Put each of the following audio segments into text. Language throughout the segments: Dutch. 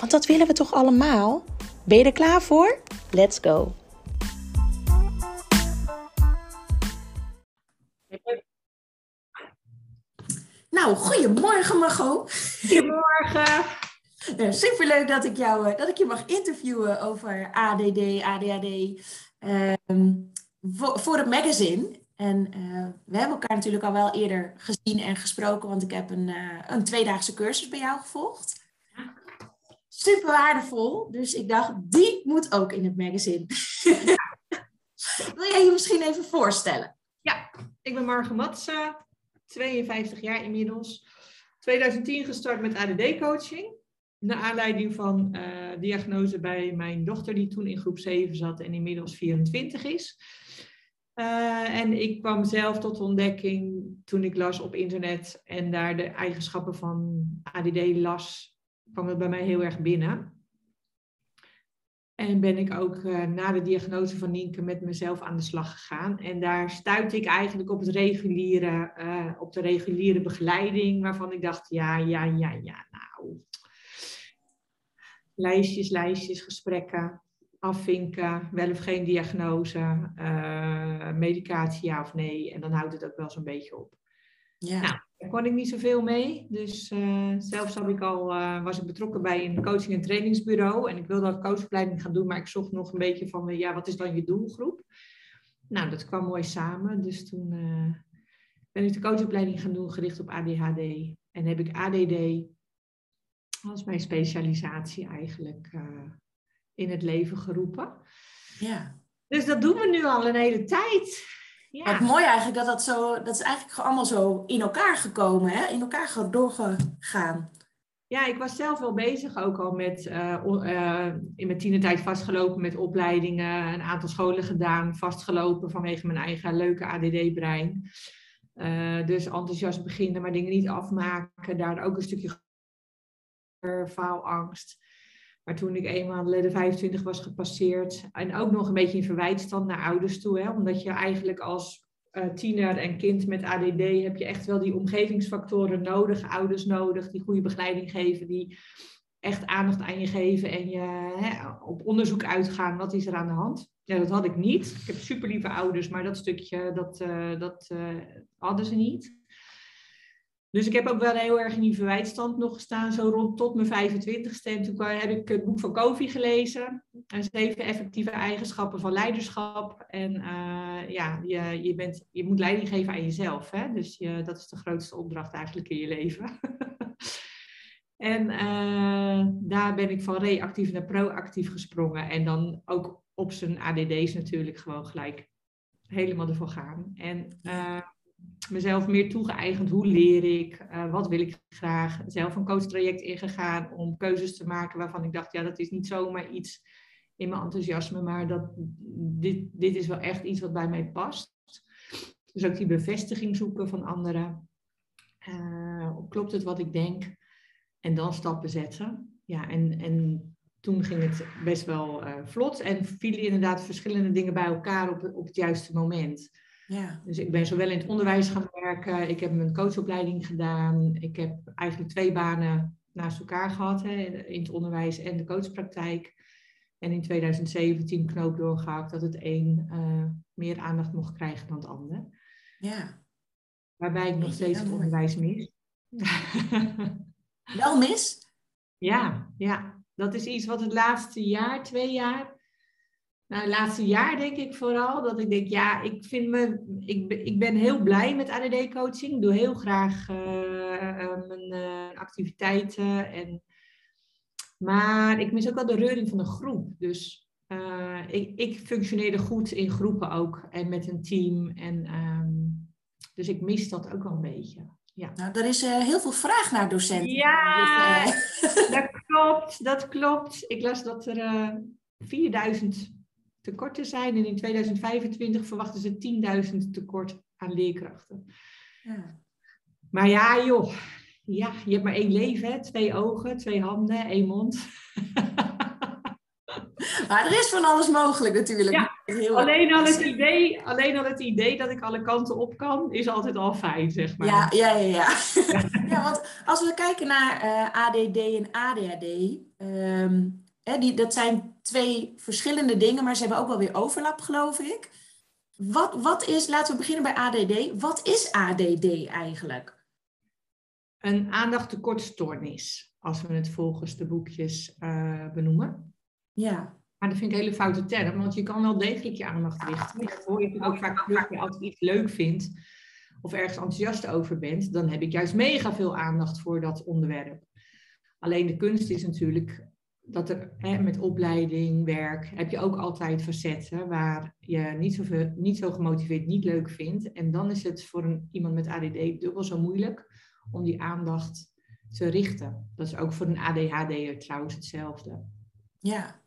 Want dat willen we toch allemaal? Ben je er klaar voor? Let's go! Nou, goedemorgen Margot. Goedemorgen. Uh, superleuk dat ik, jou, uh, dat ik je mag interviewen over ADD, ADHD voor, voor, het magazine. En uh, we hebben elkaar natuurlijk al wel eerder gezien en gesproken, want ik heb een, een tweedaagse cursus bij jou gevolgd. Super waardevol, dus ik dacht, die moet ook in het magazine. Wil jij je misschien even voorstellen? Ja, ik ben Marge Matsen, 52 jaar inmiddels. 2010 gestart met ADD-coaching. Naar aanleiding van uh, diagnose bij mijn dochter, die toen in groep 7 zat en inmiddels 24 is. Uh, en ik kwam zelf tot ontdekking toen ik las op internet en daar de eigenschappen van ADD las, kwam het bij mij heel erg binnen. En ben ik ook uh, na de diagnose van Nienke met mezelf aan de slag gegaan. En daar stuitte ik eigenlijk op, het reguliere, uh, op de reguliere begeleiding, waarvan ik dacht, ja, ja, ja, ja, nou. Lijstjes, lijstjes, gesprekken, afvinken, wel of geen diagnose, uh, medicatie ja of nee. En dan houdt het ook wel zo'n beetje op. Ja. Nou, daar kon ik niet zoveel mee. Dus uh, zelfs heb ik al, uh, was ik betrokken bij een coaching- en trainingsbureau. En ik wilde ook coachopleiding gaan doen, maar ik zocht nog een beetje van, uh, ja, wat is dan je doelgroep? Nou, dat kwam mooi samen. Dus toen ben ik de coachopleiding gaan doen, gericht op ADHD. En heb ik ADD als mijn specialisatie eigenlijk in het leven geroepen. Ja. Dus dat doen we nu al een hele tijd. Ja. Wat mooi eigenlijk dat dat zo, dat is eigenlijk allemaal zo in elkaar gekomen, hè? in elkaar doorgegaan. Ja, ik was zelf wel bezig ook al met uh, uh, in mijn tienertijd vastgelopen met opleidingen, een aantal scholen gedaan, vastgelopen vanwege mijn eigen leuke ADD-brein. Uh, dus enthousiast beginnen, maar dingen niet afmaken, daar ook een stukje faalangst. Maar toen ik eenmaal de 25 was gepasseerd en ook nog een beetje in verwijtstand naar ouders toe, hè, omdat je eigenlijk als uh, tiener en kind met ADD heb je echt wel die omgevingsfactoren nodig, ouders nodig, die goede begeleiding geven, die echt aandacht aan je geven en je hè, op onderzoek uitgaan, wat is er aan de hand. Ja, dat had ik niet. Ik heb super lieve ouders, maar dat stukje, dat, uh, dat uh, hadden ze niet. Dus ik heb ook wel heel erg in die verwijtstand nog gestaan, zo rond tot mijn 25ste. En toen heb ik het boek van Kofi gelezen. En zeven effectieve eigenschappen van leiderschap. En uh, ja, je, je, bent, je moet leiding geven aan jezelf. Hè? Dus je, dat is de grootste opdracht eigenlijk in je leven. en uh, daar ben ik van reactief naar proactief gesprongen. En dan ook op zijn ADD's natuurlijk gewoon gelijk helemaal ervoor gaan. En... Uh, mezelf meer toegeëigend. Hoe leer ik? Uh, wat wil ik graag? Zelf een coachtraject ingegaan om keuzes te maken waarvan ik dacht, ja, dat is niet zomaar iets in mijn enthousiasme, maar dat, dit, dit is wel echt iets wat bij mij past. Dus ook die bevestiging zoeken van anderen. Uh, klopt het wat ik denk? En dan stappen zetten. Ja, en, en toen ging het best wel uh, vlot en vielen inderdaad verschillende dingen bij elkaar op, op het juiste moment. Ja. Dus ik ben zowel in het onderwijs gaan werken, ik heb mijn coachopleiding gedaan, ik heb eigenlijk twee banen naast elkaar gehad, hè, in het onderwijs en de coachpraktijk. En in 2017 knoop doorgehakt dat het een uh, meer aandacht mocht krijgen dan het ander. Ja. Waarbij ik nog steeds het onderwijs mis. Wel mis? Ja, ja. Dat is iets wat het laatste jaar, twee jaar, Nou, het laatste jaar denk ik vooral dat ik denk, ja, ik vind me, ik, ik ben heel blij met ADD-coaching. Ik doe heel graag uh, mijn uh, activiteiten. En, maar ik mis ook wel de reuring van de groep. Dus ik, ik functioneerde goed in groepen ook en met een team. En, um, dus ik mis dat ook wel een beetje. Ja. Nou, er is heel veel vraag naar docenten. Ja, dus, dat klopt, dat klopt. Ik las dat er 4000 tekorten zijn. En in 2025 verwachten ze 10.000 tekort aan leerkrachten. Ja. Maar ja, joh. Ja, je hebt maar één leven, hè? twee ogen, twee handen, één mond. Maar er is van alles mogelijk natuurlijk. Ja, alleen, al het idee, alleen al het idee dat ik alle kanten op kan, is altijd al fijn, zeg maar. Ja, ja, ja. ja. ja. want als we kijken naar uh, eh, ADD en ADHD, um, hè, die, dat zijn twee verschillende dingen, maar ze hebben ook wel weer overlap, geloof ik. Wat, wat is, laten we beginnen bij ADD. Wat is ADD eigenlijk? Een aandachttekortstoornis, als we het volgens de boekjes uh, benoemen. Ja. Maar dat vind ik een hele foute term, want je kan wel degelijk je aandacht richten. Dat hoor je ook vaak terug, als je iets leuk vindt of ergens enthousiast over bent, dan heb ik juist mega veel aandacht voor dat onderwerp. Alleen de kunst is natuurlijk dat er hè, met opleiding, werk, heb je ook altijd facetten waar je niet zo, niet zo gemotiveerd, niet leuk vindt. En dan is het voor een, iemand met ADD dubbel zo moeilijk om die aandacht te richten. Dat is ook voor een ADHD'er trouwens hetzelfde. Ja.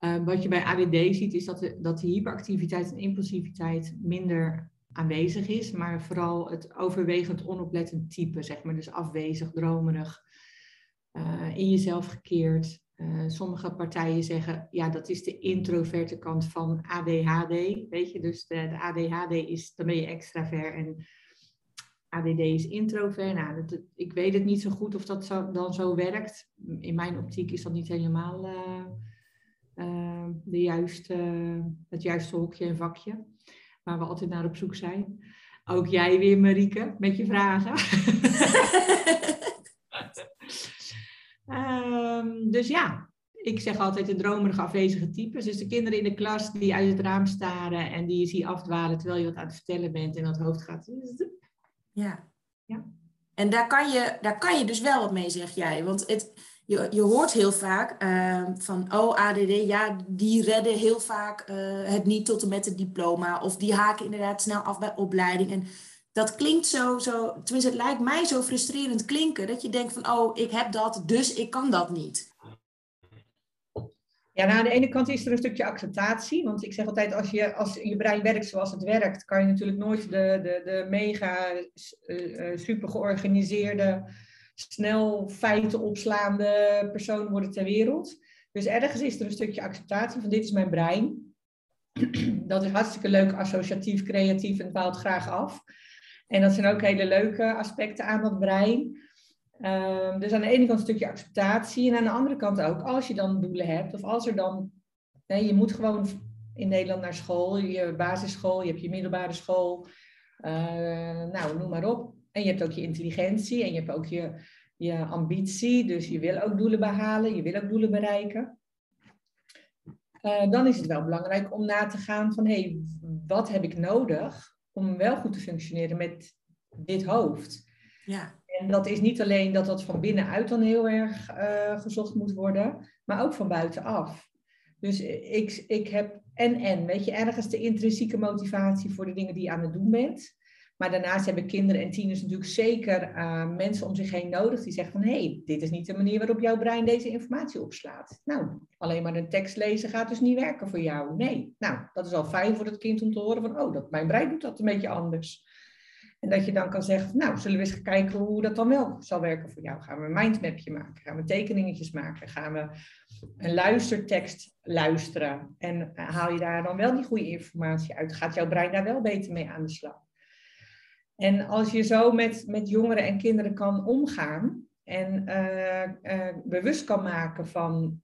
Uh, wat je bij ADD ziet is dat de, dat de hyperactiviteit en impulsiviteit minder aanwezig is, maar vooral het overwegend onoplettend type, zeg maar. Dus afwezig, dromerig, uh, in jezelf gekeerd, uh, sommige partijen zeggen, ja, dat is de introverte kant van ADHD. Weet je, dus de, de ADHD is, dan ben je extravert en ADD is introvert. Nou, dat, ik weet het niet zo goed of dat dan zo werkt. In mijn optiek is dat niet helemaal uh, uh, de juiste, het juiste hokje en vakje waar we altijd naar op zoek zijn. Ook jij weer, Marieke, met je vragen. Um, dus ja, ik zeg altijd de dromerige afwezige types. Dus de kinderen in de klas die uit het raam staren en die je ziet afdwalen terwijl je wat aan het vertellen bent en dat hoofd gaat. Ja. ja. En daar kan, je, daar kan je dus wel wat mee, zeg jij. Want het, je, je hoort heel vaak uh, van, oh ADD, ja, die redden heel vaak uh, het niet tot en met het diploma. Of die haken inderdaad snel af bij opleiding. En dat klinkt zo, zo, tenminste het lijkt mij zo frustrerend klinken, dat je denkt van, oh, ik heb dat, dus ik kan dat niet. Ja, nou, aan de ene kant is er een stukje acceptatie, want ik zeg altijd, als je, als je brein werkt zoals het werkt, kan je natuurlijk nooit de, de, de mega uh, super georganiseerde, snel feiten opslaande persoon worden ter wereld. Dus ergens is er een stukje acceptatie van dit is mijn brein. Dat is hartstikke leuk, associatief, creatief en het graag af. En dat zijn ook hele leuke aspecten aan dat brein. Um, dus aan de ene kant een stukje acceptatie en aan de andere kant ook als je dan doelen hebt of als er dan, nee, je moet gewoon in Nederland naar school, je basisschool, je hebt je middelbare school, uh, nou noem maar op. En je hebt ook je intelligentie en je hebt ook je, je ambitie, dus je wil ook doelen behalen, je wil ook doelen bereiken. Uh, dan is het wel belangrijk om na te gaan van hé, hey, wat heb ik nodig om wel goed te functioneren met dit hoofd. Ja. En dat is niet alleen dat dat van binnenuit dan heel erg uh, gezocht moet worden, maar ook van buitenaf. Dus ik, ik heb en en, weet je, ergens de intrinsieke motivatie voor de dingen die je aan het doen bent. Maar daarnaast hebben kinderen en tieners natuurlijk zeker uh, mensen om zich heen nodig die zeggen van hé, hey, dit is niet de manier waarop jouw brein deze informatie opslaat. Nou, alleen maar een tekst lezen gaat dus niet werken voor jou. Nee, nou, dat is al fijn voor het kind om te horen van oh, dat, mijn brein doet dat een beetje anders. En dat je dan kan zeggen, nou, zullen we eens kijken hoe dat dan wel zal werken voor jou. Gaan we een mindmapje maken? Gaan we tekeningetjes maken? Gaan we een luistertekst luisteren? En haal je daar dan wel die goede informatie uit? Gaat jouw brein daar wel beter mee aan de slag? En als je zo met, met jongeren en kinderen kan omgaan en uh, uh, bewust kan maken van,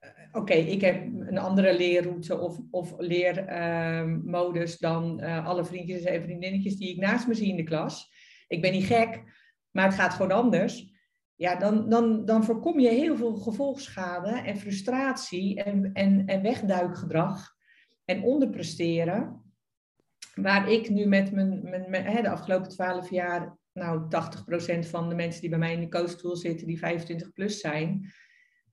uh, oké, ik heb een andere leerroute of, of leermodus dan alle vriendjes en vriendinnetjes die ik naast me zie in de klas. Ik ben niet gek, maar het gaat gewoon anders. Ja, dan, dan, dan voorkom je heel veel gevolgschade en frustratie en, en, en wegduikgedrag en onderpresteren. Waar ik nu met mijn, mijn, hè, de afgelopen twaalf jaar, nou 80% van de mensen die bij mij in de coachstoel zitten, die 25 plus zijn,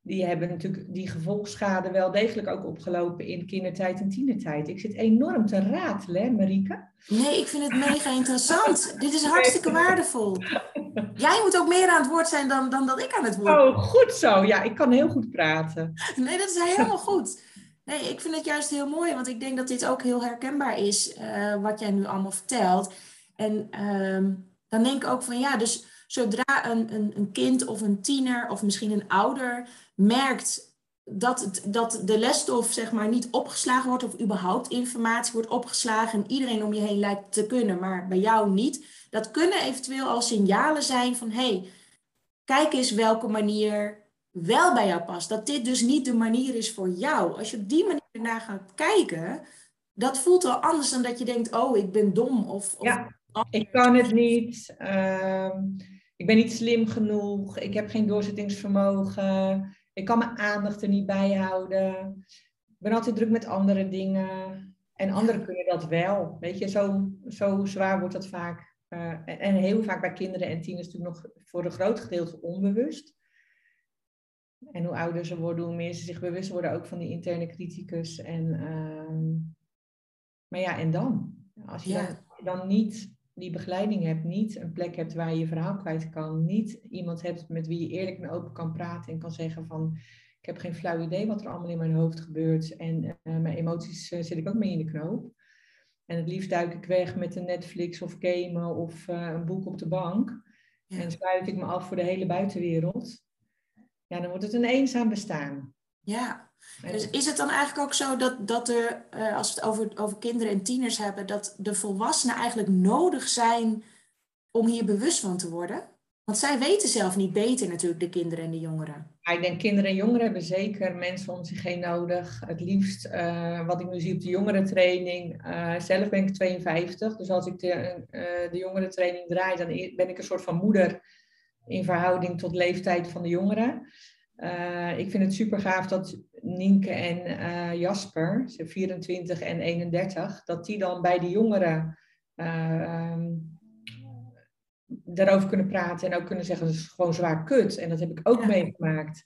die hebben natuurlijk die gevolgschade wel degelijk ook opgelopen in kindertijd en tienertijd. Ik zit enorm te ratelen, hè, Marieke? Nee, ik vind het mega interessant. Dit is hartstikke waardevol. Jij moet ook meer aan het woord zijn dan, dan dat ik aan het woord ben. Oh, goed zo. Ja, ik kan heel goed praten. Nee, dat is helemaal goed. Nee, ik vind het juist heel mooi, want ik denk dat dit ook heel herkenbaar is, uh, wat jij nu allemaal vertelt. En uh, dan denk ik ook van ja, dus zodra een, een, een kind of een tiener of misschien een ouder merkt dat, het, dat de lesstof zeg maar, niet opgeslagen wordt of überhaupt informatie wordt opgeslagen en iedereen om je heen lijkt te kunnen, maar bij jou niet. Dat kunnen eventueel al signalen zijn van hey, kijk eens welke manier wel bij jou past. Dat dit dus niet de manier is voor jou. Als je op die manier naar gaat kijken, dat voelt al anders dan dat je denkt, oh, ik ben dom. Of, of ja, ik kan het niet. Uh, ik ben niet slim genoeg. Ik heb geen doorzettingsvermogen. Ik kan mijn aandacht er niet bij houden. Ik ben altijd druk met andere dingen. En anderen kunnen dat wel. Weet je, zo, zo zwaar wordt dat vaak. Uh, en heel vaak bij kinderen en tieners natuurlijk nog voor een groot gedeelte onbewust. En hoe ouder ze worden, hoe meer ze zich bewust worden ook van die interne criticus. En, uh, maar ja, en dan? Als je dan, dan niet die begeleiding hebt, niet een plek hebt waar je je verhaal kwijt kan, niet iemand hebt met wie je eerlijk en open kan praten en kan zeggen van ik heb geen flauw idee wat er allemaal in mijn hoofd gebeurt en uh, mijn emoties uh, zit ik ook mee in de knoop. En het liefst duik ik weg met een Netflix of gamen of uh, een boek op de bank. En sluit ik me af voor de hele buitenwereld. Ja, dan wordt het een eenzaam bestaan. Ja, dus is het dan eigenlijk ook zo dat, dat er, uh, als we het over, over kinderen en tieners hebben, dat de volwassenen eigenlijk nodig zijn om hier bewust van te worden? Want zij weten zelf niet beter natuurlijk, de kinderen en de jongeren. Ja, ik denk kinderen en jongeren hebben zeker mensen om zich heen nodig. Het liefst, uh, wat ik nu zie op de jongerentraining, uh, zelf ben ik 52. Dus als ik de, de jongerentraining draai, dan ben ik een soort van moeder in verhouding tot leeftijd van de jongeren. ik vind het super gaaf dat Nienke en uh, Jasper, 24 en 31, dat die dan bij de jongeren uh, daarover kunnen praten en ook kunnen zeggen, dat is gewoon zwaar kut. En dat heb ik ook meegemaakt.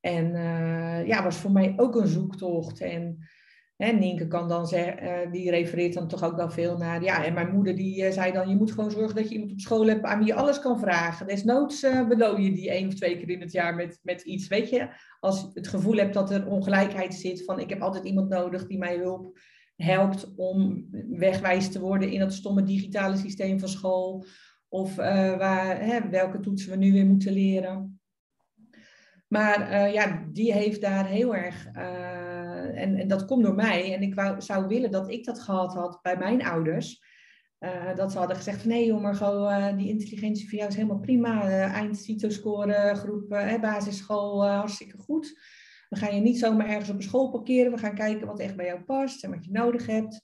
En uh, ja, was voor mij ook een zoektocht. En Hè, Nienke kan dan zeggen, uh, die refereert dan toch ook wel veel naar. Ja, en mijn moeder die uh, zei dan: je moet gewoon zorgen dat je iemand op school hebt aan wie je alles kan vragen. Desnoods uh, je die één of twee keer in het jaar met, met iets. Weet je, als je het gevoel hebt dat er ongelijkheid zit, van ik heb altijd iemand nodig die mij hulp helpt om wegwijs te worden in dat stomme digitale systeem van school. Of waar, hè, welke toetsen we nu weer moeten leren. Maar ja, die heeft daar heel erg en, en, dat komt door mij. En ik wou, zou willen dat ik dat gehad had bij mijn ouders. Uh, dat ze hadden gezegd van nee Margot, uh, die intelligentie voor jou is helemaal prima. Uh, eind CITO-score, groep basisschool, hartstikke goed. We gaan je niet zomaar ergens op een school parkeren. We gaan kijken wat echt bij jou past en wat je nodig hebt.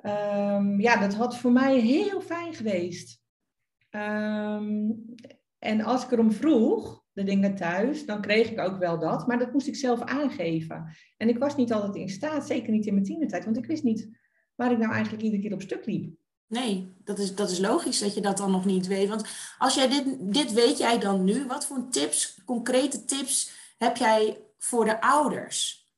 Um, ja, dat had voor mij heel fijn geweest. Um, en als ik erom vroeg, de dingen thuis, dan kreeg ik ook wel dat. Maar dat moest ik zelf aangeven. En ik was niet altijd in staat, zeker niet in mijn tienertijd, want ik wist niet waar ik nou eigenlijk iedere keer op stuk liep. Nee, dat is, dat is logisch dat je dat dan nog niet weet. Want als jij dit, dit weet jij dan nu, wat voor tips, concrete tips heb jij voor de ouders?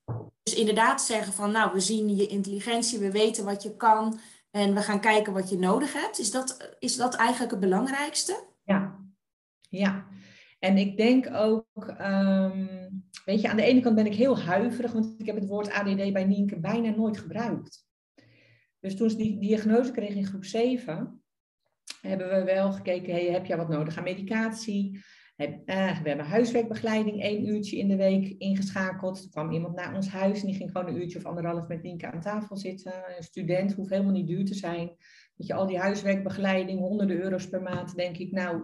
Dus inderdaad zeggen van, nou, we zien je intelligentie, we weten wat je kan en we gaan kijken wat je nodig hebt. Is dat, is dat eigenlijk het belangrijkste? Ja, ja. En ik denk ook, um, weet je, aan de ene kant ben ik heel huiverig, want ik heb het woord ADD bij Nienke bijna nooit gebruikt. Dus toen ze die diagnose kreeg in groep 7, hebben we wel gekeken, heb jij wat nodig aan medicatie? Uh, we hebben huiswerkbegeleiding één uurtje in de week ingeschakeld. Er kwam iemand naar ons huis en die ging gewoon een uurtje of anderhalf met Nienke aan tafel zitten. Een student hoeft helemaal niet duur te zijn. Dat je al die huiswerkbegeleiding, honderden euro's per maand, denk ik, nou,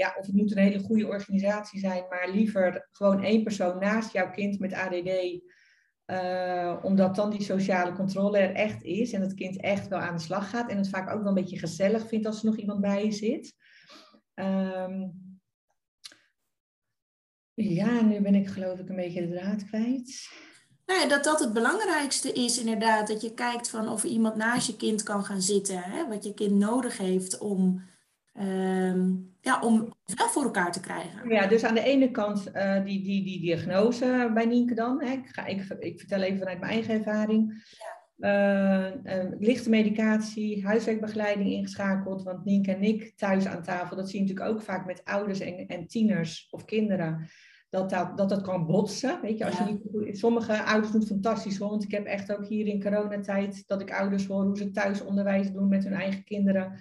ja, of het moet een hele goede organisatie zijn, maar liever gewoon één persoon naast jouw kind met ADD. Uh, omdat dan die sociale controle er echt is en het kind echt wel aan de slag gaat en het vaak ook wel een beetje gezellig vindt als er nog iemand bij je zit. Um, ja, nu ben ik geloof ik een beetje de draad kwijt. Nou dat dat het belangrijkste is inderdaad. Dat je kijkt van of iemand naast je kind kan gaan zitten. Hè? Wat je kind nodig heeft om, ehm, ja, om wel voor elkaar te krijgen. Ja, dus aan de ene kant uh, die, die, die diagnose bij Nienke dan. Hè? Ik, ga, ik, ik vertel even vanuit mijn eigen ervaring. Ja. Uh, lichte medicatie, huiswerkbegeleiding ingeschakeld. Want Nienke en ik thuis aan tafel, dat zie je natuurlijk ook vaak met ouders en, en tieners of kinderen dat dat, dat, dat kan botsen. Weet je, als je niet, sommige ouders doen het fantastisch hoor. Want ik heb echt ook hier in coronatijd dat ik ouders hoor hoe ze thuis onderwijs doen met hun eigen kinderen.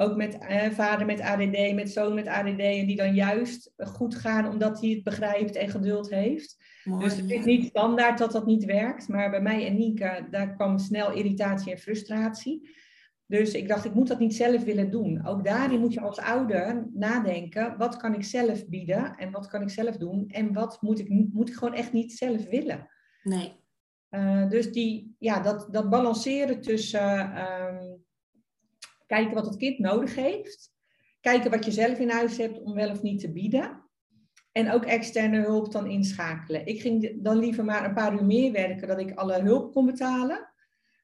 Ook met eh, vader met ADD, met zoon met ADD. En die dan juist goed gaan omdat hij het begrijpt en geduld heeft. dus het is niet standaard dat dat niet werkt. Maar bij mij en Nienke, daar kwam snel irritatie en frustratie. Dus ik dacht, ik moet dat niet zelf willen doen. Ook daarin moet je als ouder nadenken, wat kan ik zelf bieden en wat kan ik zelf doen en wat moet ik, moet ik gewoon echt niet zelf willen. Nee. Uh, dus die, ja, dat, dat balanceren tussen um, kijken wat het kind nodig heeft, kijken wat je zelf in huis hebt om wel of niet te bieden. En ook externe hulp dan inschakelen. Ik ging dan liever maar een paar uur meer werken, dat ik alle hulp kon betalen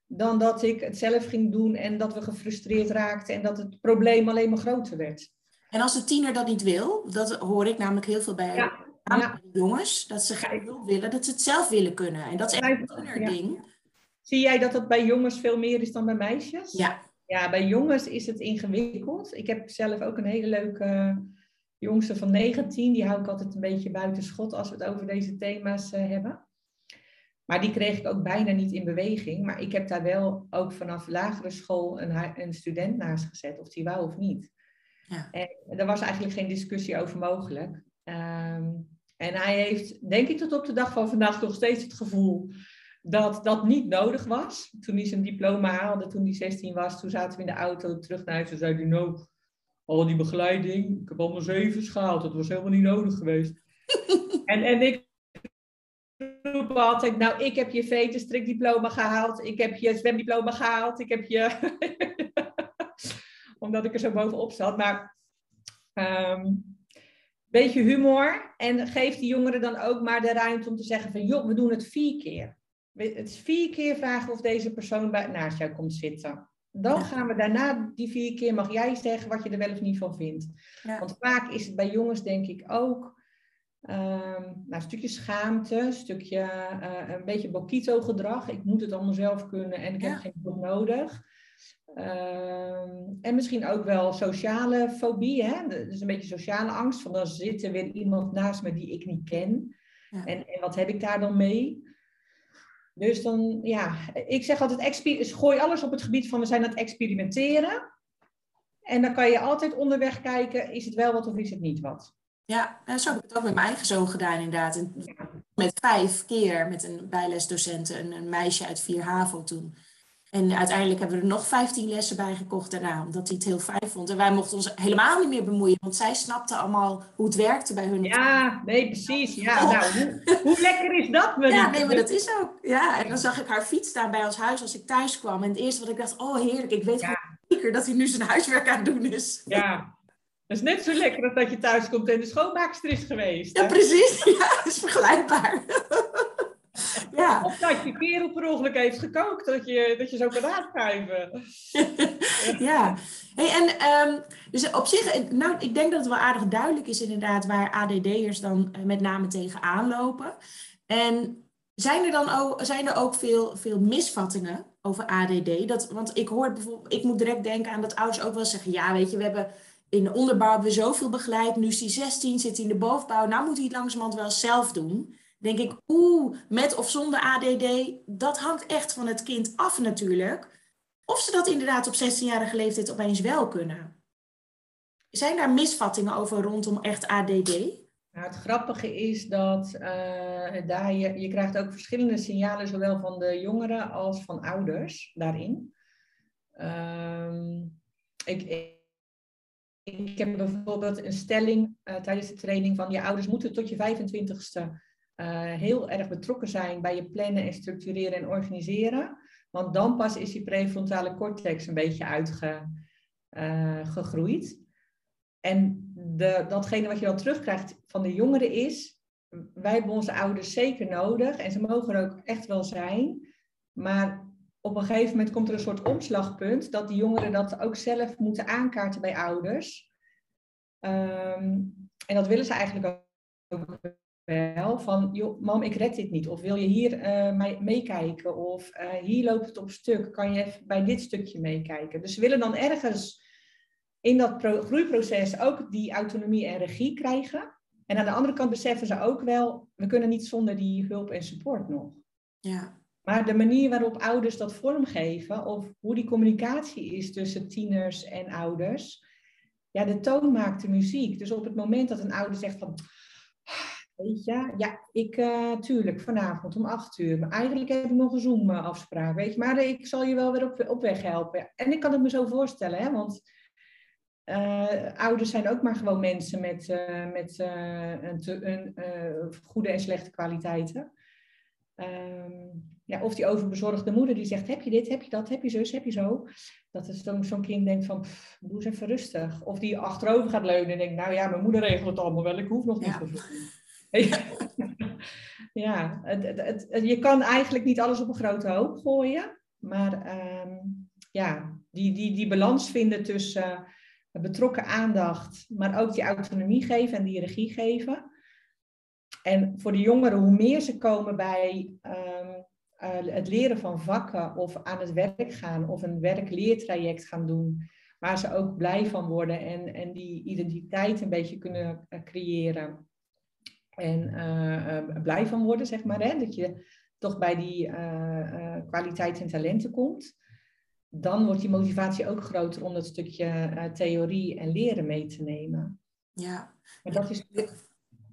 dan dat ik het zelf ging doen en dat we gefrustreerd raakten en dat het probleem alleen maar groter werd. En als de tiener dat niet wil, dat hoor ik namelijk heel veel bij ja, jongens, dat ze geen hulp willen, dat ze het zelf willen kunnen. En dat is echt een tiener-ding. Zie jij dat het bij jongens veel meer is dan bij meisjes? Ja. Ja, bij jongens is het ingewikkeld. Ik heb zelf ook een hele leuke jongste van 19. Die hou ik altijd een beetje buiten schot als we het over deze thema's uh, hebben. Maar die kreeg ik ook bijna niet in beweging. Maar ik heb daar wel ook vanaf lagere school een, een student naast gezet, of die wou of niet. Ja. En er was eigenlijk geen discussie over mogelijk. Um, en hij heeft, denk ik tot op de dag van vandaag, nog steeds het gevoel dat dat niet nodig was. Toen hij zijn diploma haalde, toen hij 16 was, toen zaten we in de auto terug naar huis en zei hij, nou, al die begeleiding, ik heb allemaal zeven gehaald, dat was helemaal niet nodig geweest. en, en ik roepen altijd, nou, ik heb je veterstrikdiploma gehaald, ik heb je zwemdiploma gehaald, ik heb je... Omdat ik er zo bovenop zat. Maar um, beetje humor en geef die jongeren dan ook maar de ruimte om te zeggen van, joh, we doen het vier keer. Het is vier keer vragen of deze persoon bij, naast jou komt zitten. Dan gaan we daarna, die vier keer, mag jij zeggen wat je er wel of niet van vindt. Want vaak is het bij jongens, denk ik, ook Um, nou, een stukje schaamte, een stukje uh, een beetje bokito-gedrag. Ik moet het allemaal zelf kunnen en ik heb geen hulp nodig. Um, en misschien ook wel sociale fobie, hè? dus een beetje sociale angst. Van dan zit er weer iemand naast me die ik niet ken. Ja. En, en wat heb ik daar dan mee? Dus dan, ja, ik zeg altijd, gooi alles op het gebied van we zijn aan het experimenteren. En dan kan je altijd onderweg kijken, is het wel wat of is het niet wat? Ja, en zo heb ik het ook met mijn eigen zoon gedaan inderdaad. met vijf keer met een bijlesdocent, een, een meisje uit Vier Havel toen. En uiteindelijk hebben we er nog 15 lessen bij gekocht daarna, omdat hij het heel fijn vond. En wij mochten ons helemaal niet meer bemoeien, want zij snapte allemaal hoe het werkte bij hun. Ja, nee, precies. Ja, nou, hoe, hoe, lekker is dat? Ja, nee, maar dat is ook. Ja, en dan zag ik haar fiets staan bij ons huis als ik thuis kwam. En het eerste wat ik dacht, oh heerlijk, ik weet ja. zeker dat hij nu zijn huiswerk aan het doen is. Ja, dat is net zo lekker als dat je thuis komt en de schoonmaakster is geweest. Ja, precies. Ja, dat is vergelijkbaar. Ja. Of dat je kerel per ongeluk heeft gekookt, dat je, dat je zo kan aanschuiven. ja. Hey, en um, dus op zich, nou, ik denk dat het wel aardig duidelijk is inderdaad waar ADD'ers dan eh, met name tegenaan lopen. En zijn er dan ook, zijn er ook veel, veel misvattingen over ADD? Dat, want ik hoor bijvoorbeeld, ik moet direct denken aan dat ouders ook wel zeggen, ja, weet je, we hebben in de onderbouw hebben we zoveel begeleid. Nu is hij 16, zit hij in de bovenbouw. Nou moet hij het langzamerhand wel zelf doen. Denk ik, oeh, met of zonder ADD, dat hangt echt van het kind af natuurlijk. Of ze dat inderdaad op 16-jarige leeftijd opeens wel kunnen. Zijn daar misvattingen over rondom echt ADD? Nou, het grappige is dat uh, daar je, je krijgt ook verschillende signalen, zowel van de jongeren als van ouders daarin. Uh, ik, ik heb bijvoorbeeld een stelling uh, tijdens de training van je ouders moeten tot je 25ste eh, heel erg betrokken zijn bij je plannen en structureren en organiseren. Want dan pas is die prefrontale cortex een beetje uitgegroeid. Uh, en de, datgene wat je dan terugkrijgt van de jongeren is, wij hebben onze ouders zeker nodig en ze mogen er ook echt wel zijn. Maar op een gegeven moment komt er een soort omslagpunt dat die jongeren dat ook zelf moeten aankaarten bij ouders. Ehm, en dat willen ze eigenlijk ook wel. Van, joh, mam, ik red dit niet. Of wil je hier uh, meekijken? Of uh, hier loopt het op stuk. Kan je even bij dit stukje meekijken? Dus ze willen dan ergens in dat groeiproces ook die autonomie en regie krijgen. En aan de andere kant beseffen ze ook wel, we kunnen niet zonder die hulp en support nog. Ja. Maar de manier waarop ouders dat vormgeven, of hoe die communicatie is tussen tieners en ouders, ja, de toon maakt de muziek. Dus op het moment dat een ouder zegt van, weet je, ja, ik, uh, tuurlijk, vanavond om acht uur, maar eigenlijk heb ik nog een Zoom-afspraak, weet je, maar ik zal je wel weer op, op weg helpen. En ik kan het me zo voorstellen, hè, want uh, ouders zijn ook maar gewoon mensen met, uh, met een, een goede en slechte kwaliteiten. Um, ja, of die overbezorgde moeder die zegt, heb je dit, heb je dat, heb je zus, heb je zo. Dat zo'n zo kind denkt van, pff, doe eens even rustig. Of die achterover gaat leunen en denkt, nou ja, mijn moeder regelt het allemaal wel, ik hoef nog niet ja. zoveel. Ja, het, het, je kan eigenlijk niet alles op een grote hoop gooien. Maar um, ja, die, die, die balans vinden tussen betrokken aandacht, maar ook die autonomie geven en die regie geven. En voor de jongeren, hoe meer ze komen bij um, uh, het leren van vakken of aan het werk gaan of een werkleertraject gaan doen, waar ze ook blij van worden en, en die identiteit een beetje kunnen uh, creëren. En uh, blij van worden, zeg maar, hè? dat je toch bij die kwaliteit en talenten komt dan wordt die motivatie ook groter om dat stukje uh, theorie en leren mee te nemen. Ja. Maar dat is...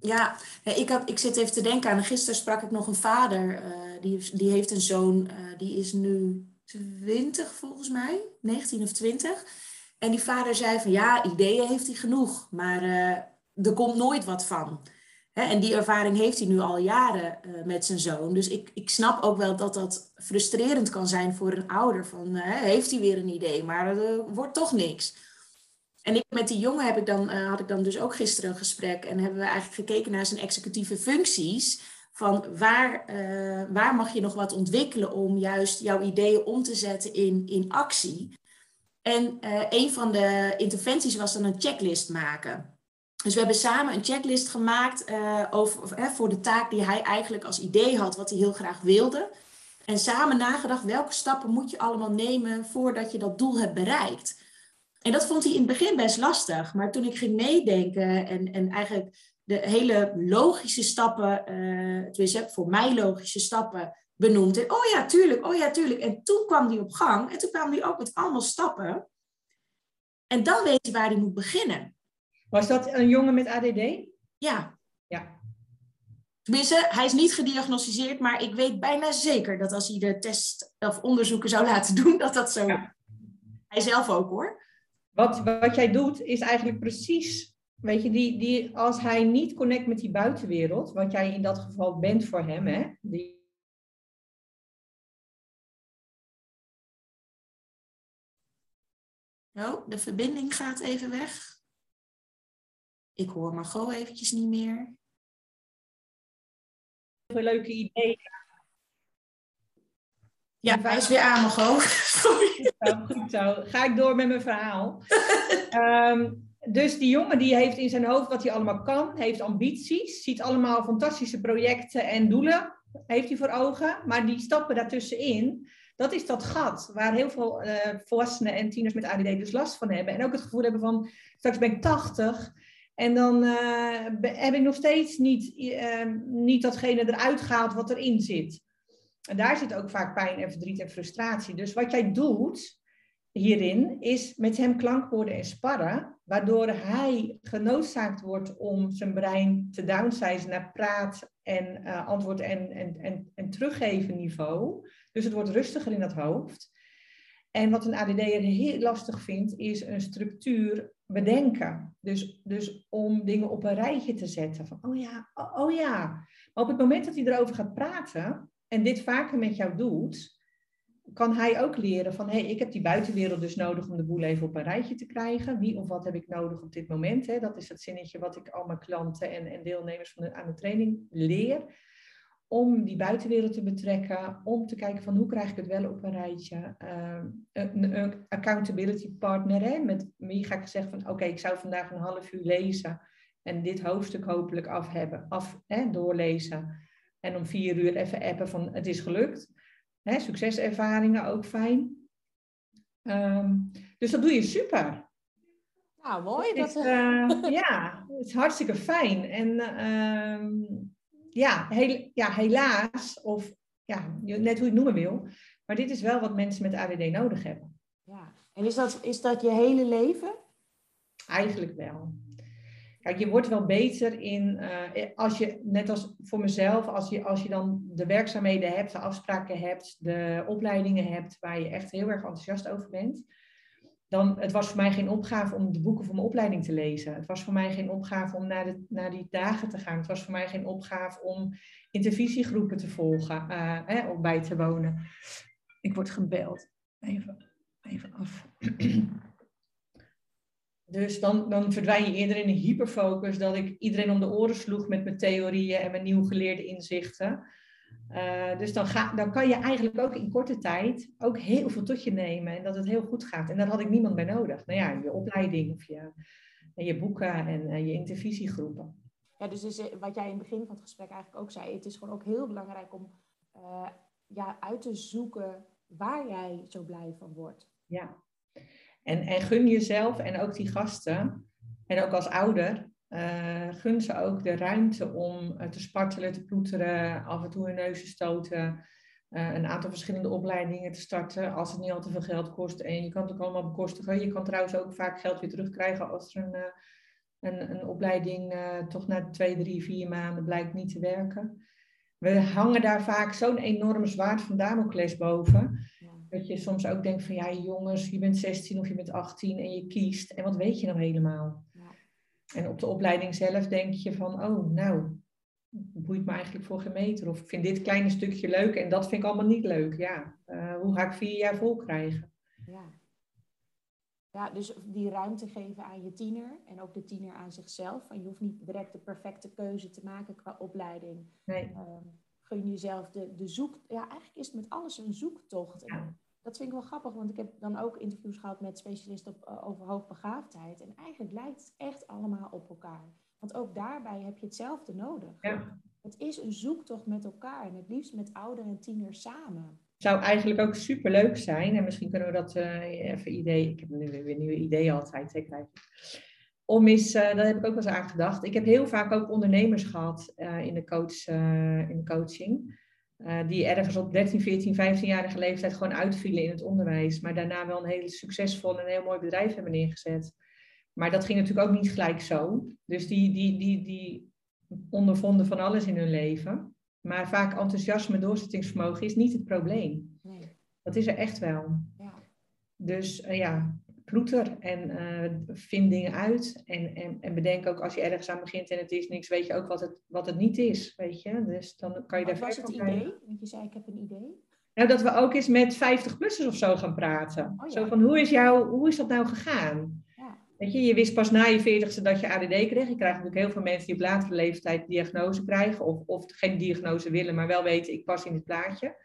Ja, ik, had, ik zit even te denken aan, gisteren sprak ik nog een vader, uh, die, die heeft een zoon, uh, die is nu 20 volgens mij, 19 of 20. En die vader zei van ja, ideeën heeft hij genoeg, maar er komt nooit wat van. En die ervaring heeft hij nu al jaren uh, met zijn zoon. Dus ik, ik snap ook wel dat dat frustrerend kan zijn voor een ouder. Van, uh, heeft hij weer een idee, maar er wordt toch niks. En ik, met die jongen heb ik dan, had ik dan dus ook gisteren een gesprek. En hebben we eigenlijk gekeken naar zijn executieve functies. Van waar, waar mag je nog wat ontwikkelen om juist jouw ideeën om te zetten in, in actie. En een van de interventies was dan een checklist maken. Dus we hebben samen een checklist gemaakt uh, over, hè, voor de taak die hij eigenlijk als idee had, wat hij heel graag wilde. En samen nagedacht, welke stappen moet je allemaal nemen voordat je dat doel hebt bereikt. En dat vond hij in het begin best lastig. Maar toen ik ging meedenken en, en eigenlijk de hele logische stappen, uh, voor mij logische stappen, benoemd. En, oh ja, tuurlijk, oh ja, tuurlijk. En toen kwam hij op gang en toen kwam hij ook met allemaal stappen. En dan weet hij waar hij moet beginnen. Was dat een jongen met ADD? Ja. Ja. Tenminste, hij is niet gediagnosticeerd, maar ik weet bijna zeker dat als hij de test of onderzoeken zou laten doen, dat dat zo. Ja. Hij zelf ook hoor. Wat, wat jij doet, is eigenlijk precies, weet je, die, die, als hij niet connect met die buitenwereld, wat jij in dat geval bent voor hem, hè, die, Oh, de verbinding gaat even weg. Ik hoor Margot eventjes niet meer. Een leuke idee. Ja, wij is weer aan, Margot. Goed zo, Ga ik door met mijn verhaal. um, dus die jongen die heeft in zijn hoofd wat hij allemaal kan, heeft ambities, ziet allemaal fantastische projecten en doelen, heeft hij voor ogen. Maar die stappen daartussenin, dat is dat gat waar heel veel uh, volwassenen en tieners met ADD dus last van hebben. En ook het gevoel hebben van, straks ben ik 80 en dan uh, heb ik nog steeds niet, uh, niet datgene eruit gehaald wat erin zit. En daar zit ook vaak pijn en verdriet en frustratie. Dus wat jij doet hierin is met hem klankwoorden en sparren, waardoor hij genoodzaakt wordt om zijn brein te downsizen naar praat en uh, antwoord en, en, en, en teruggeven niveau. Dus het wordt rustiger in dat hoofd. En wat een ADD'er heel lastig vindt, is een structuur bedenken. Dus, dus om dingen op een rijtje te zetten. Van, oh ja, oh, oh ja. Maar op het moment dat hij erover gaat praten en dit vaker met jou doet, kan hij ook leren van, hé, hey, ik heb die buitenwereld dus nodig om de boel even op een rijtje te krijgen. Wie of wat heb ik nodig op dit moment? Hè? Dat is het zinnetje wat ik al mijn klanten en, en deelnemers van de, aan de training leer. Om die buitenwereld te betrekken, om te kijken van hoe krijg ik het wel op een rijtje. Uh, een, een, accountability partner, hè? met wie ga ik zeggen van, oké, ik zou vandaag een half uur lezen en dit hoofdstuk hopelijk af hebben, af, hè, doorlezen. En om vier uur even appen van, het is gelukt. Hè, succeservaringen ook fijn. Ehm, dus dat doe je super. Nou, mooi. Dat is, uh, ja, het is hartstikke fijn. En ehm, ja, heel, ja, helaas, of ja, net hoe je het noemen wil, maar dit is wel wat mensen met ADD nodig hebben. Ja, en is dat, is dat je hele leven? Eigenlijk wel. Kijk, je wordt wel beter in, uh, als je, net als voor mezelf, als je, als je dan de werkzaamheden hebt, de afspraken hebt, de opleidingen hebt, waar je echt heel erg enthousiast over bent, dan, het was voor mij geen opgave om de boeken voor mijn opleiding te lezen. Het was voor mij geen opgave om naar, de, naar die dagen te gaan. Het was voor mij geen opgave om intervisiegroepen te volgen, uh, hè, om bij te wonen. Ik word gebeld. Even, even af. Dus dan, dan verdwijn je eerder in een hyperfocus dat ik iedereen om de oren sloeg met mijn theorieën en mijn nieuw geleerde inzichten. Uh, dus dan, ga, dan kan je eigenlijk ook in korte tijd ook heel veel tot je nemen en dat het heel goed gaat. En daar had ik niemand bij nodig. Nou ja, je opleiding of je, je boeken en uh, je intervisiegroepen. Ja, dus is, eh, wat jij in het begin van het gesprek eigenlijk ook zei, het is gewoon ook heel belangrijk om uh, ja, uit te zoeken waar jij zo blij van wordt. Ja, en, en gun jezelf en ook die gasten, en ook als ouder, uh, gun ze ook de ruimte om uh, te spartelen, te ploeteren, af en toe hun neuzen stoten, uh, een aantal verschillende opleidingen te starten als het niet al te veel geld kost. En je kan het ook allemaal bekostigen. Je kan trouwens ook vaak geld weer terugkrijgen als er een, een, een opleiding toch na twee, drie, vier maanden blijkt niet te werken. We hangen daar vaak zo'n enorme zwaard van Damocles boven. Dat je soms ook denkt van ja jongens, je bent 16 of je bent 18 en je kiest. En wat weet je nou helemaal? En op de opleiding zelf denk je van oh nou, boeit me eigenlijk voor geen meter. Of ik vind dit kleine stukje leuk en dat vind ik allemaal niet leuk. Ja, uh, hoe ga ik vier jaar vol krijgen? Ja. Ja, dus die ruimte geven aan je tiener en ook de tiener aan zichzelf. En je hoeft niet direct de perfecte keuze te maken qua opleiding. Nee. Um, gun jezelf de, de zoek... Ja, eigenlijk is het met alles een zoektocht. Ja dat vind ik wel grappig, want ik heb dan ook interviews gehad met specialisten op, uh, over hoogbegaafdheid. En eigenlijk lijkt het echt allemaal op elkaar. Want ook daarbij heb je hetzelfde nodig. Ja. Het is een zoektocht met elkaar en het liefst met ouderen en tieners samen. Het zou eigenlijk ook super leuk zijn, en misschien kunnen we dat uh, even idee, ik heb nu weer nieuwe ideeën altijd, hè, Om eens, uh, daar heb ik ook wel eens aan gedacht. Ik heb heel vaak ook ondernemers gehad in, de coach, in de coaching. Uh, die ergens op 13, 14, 15-jarige leeftijd gewoon uitvielen in het onderwijs. Maar daarna wel een heel succesvol en een heel mooi bedrijf hebben neergezet. Maar dat ging natuurlijk ook niet gelijk zo. Dus die, die, die, die ondervonden van alles in hun leven. Maar vaak enthousiasme, doorzettingsvermogen is niet het probleem. Nee. Dat is er echt wel. Ja. Dus uh, ja, ploeter en uh, vind dingen uit. En, en, en bedenk ook als je ergens aan begint en het is niks, weet je ook wat het, wat het niet is. Weet je? Dus dan kan je daar Wat was het idee? Want je zei, ik heb een idee. Nou, dat we ook eens met 50-plussers of zo gaan praten. Oh, ja. Zo van, hoe is, jou, hoe is dat nou gegaan? Ja. Weet je, je wist pas na je veertigste dat je ADD kreeg. Je krijgt natuurlijk heel veel mensen die op latere leeftijd diagnose krijgen. Of, of geen diagnose willen, maar wel weten, ik pas in het plaatje.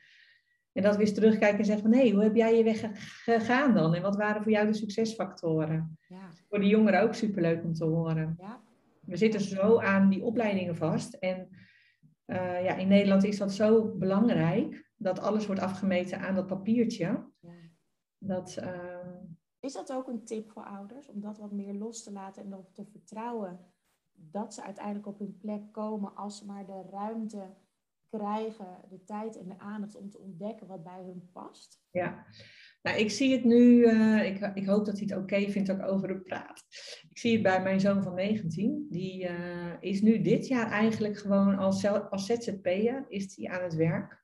En dat we eens terugkijken en zeggen van, hé, hoe heb jij je weg gegaan dan? En wat waren voor jou de succesfactoren? Ja. Voor de jongeren ook superleuk om te horen. Ja. We zitten zo aan die opleidingen vast. En uh, ja, in Nederland is dat zo belangrijk, dat alles wordt afgemeten aan dat papiertje. Ja. Dat, uh... Is dat ook een tip voor ouders, om dat wat meer los te laten en erop te vertrouwen dat ze uiteindelijk op hun plek komen als ze maar de ruimte krijgen de tijd en de aandacht om te ontdekken wat bij hun past? Ja, nou, ik zie het nu, uh, ik, ik hoop dat hij het oké vindt ik over hem praat. Ik zie het bij mijn zoon van 19. Die uh, is nu dit jaar eigenlijk gewoon als, als ZZP'er is hij aan het werk.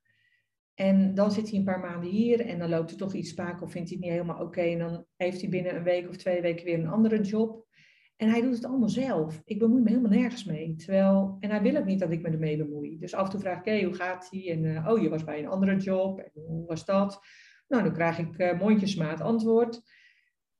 En dan zit hij een paar maanden hier en dan loopt er toch iets spaak of vindt hij het niet helemaal oké. En dan heeft hij binnen een week of twee weken weer een andere job. En hij doet het allemaal zelf. Ik bemoei me helemaal nergens mee. Terwijl, en hij wil ook niet dat ik me ermee bemoei. Dus af en toe vraag ik, hey, hoe gaat hij? En uh, oh, je was bij een andere job. En hoe was dat? Nou, dan krijg ik uh, mondjesmaat antwoord.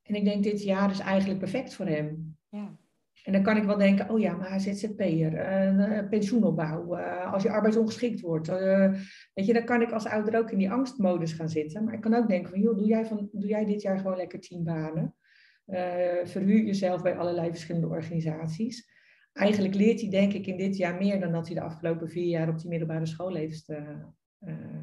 En ik denk, dit jaar is eigenlijk perfect voor hem. Ja. En dan kan ik wel denken, oh ja, maar hij ZZP'er, uh, pensioenopbouw, uh, als je arbeidsongeschikt wordt. Uh, weet je, dan kan ik als ouder ook in die angstmodus gaan zitten. Maar ik kan ook denken van, joh, doe jij, van, doe jij dit jaar gewoon lekker tien banen? Verhuur jezelf bij allerlei verschillende organisaties. Eigenlijk leert hij denk ik in dit jaar meer dan dat hij de afgelopen vier jaar op die middelbare school heeft,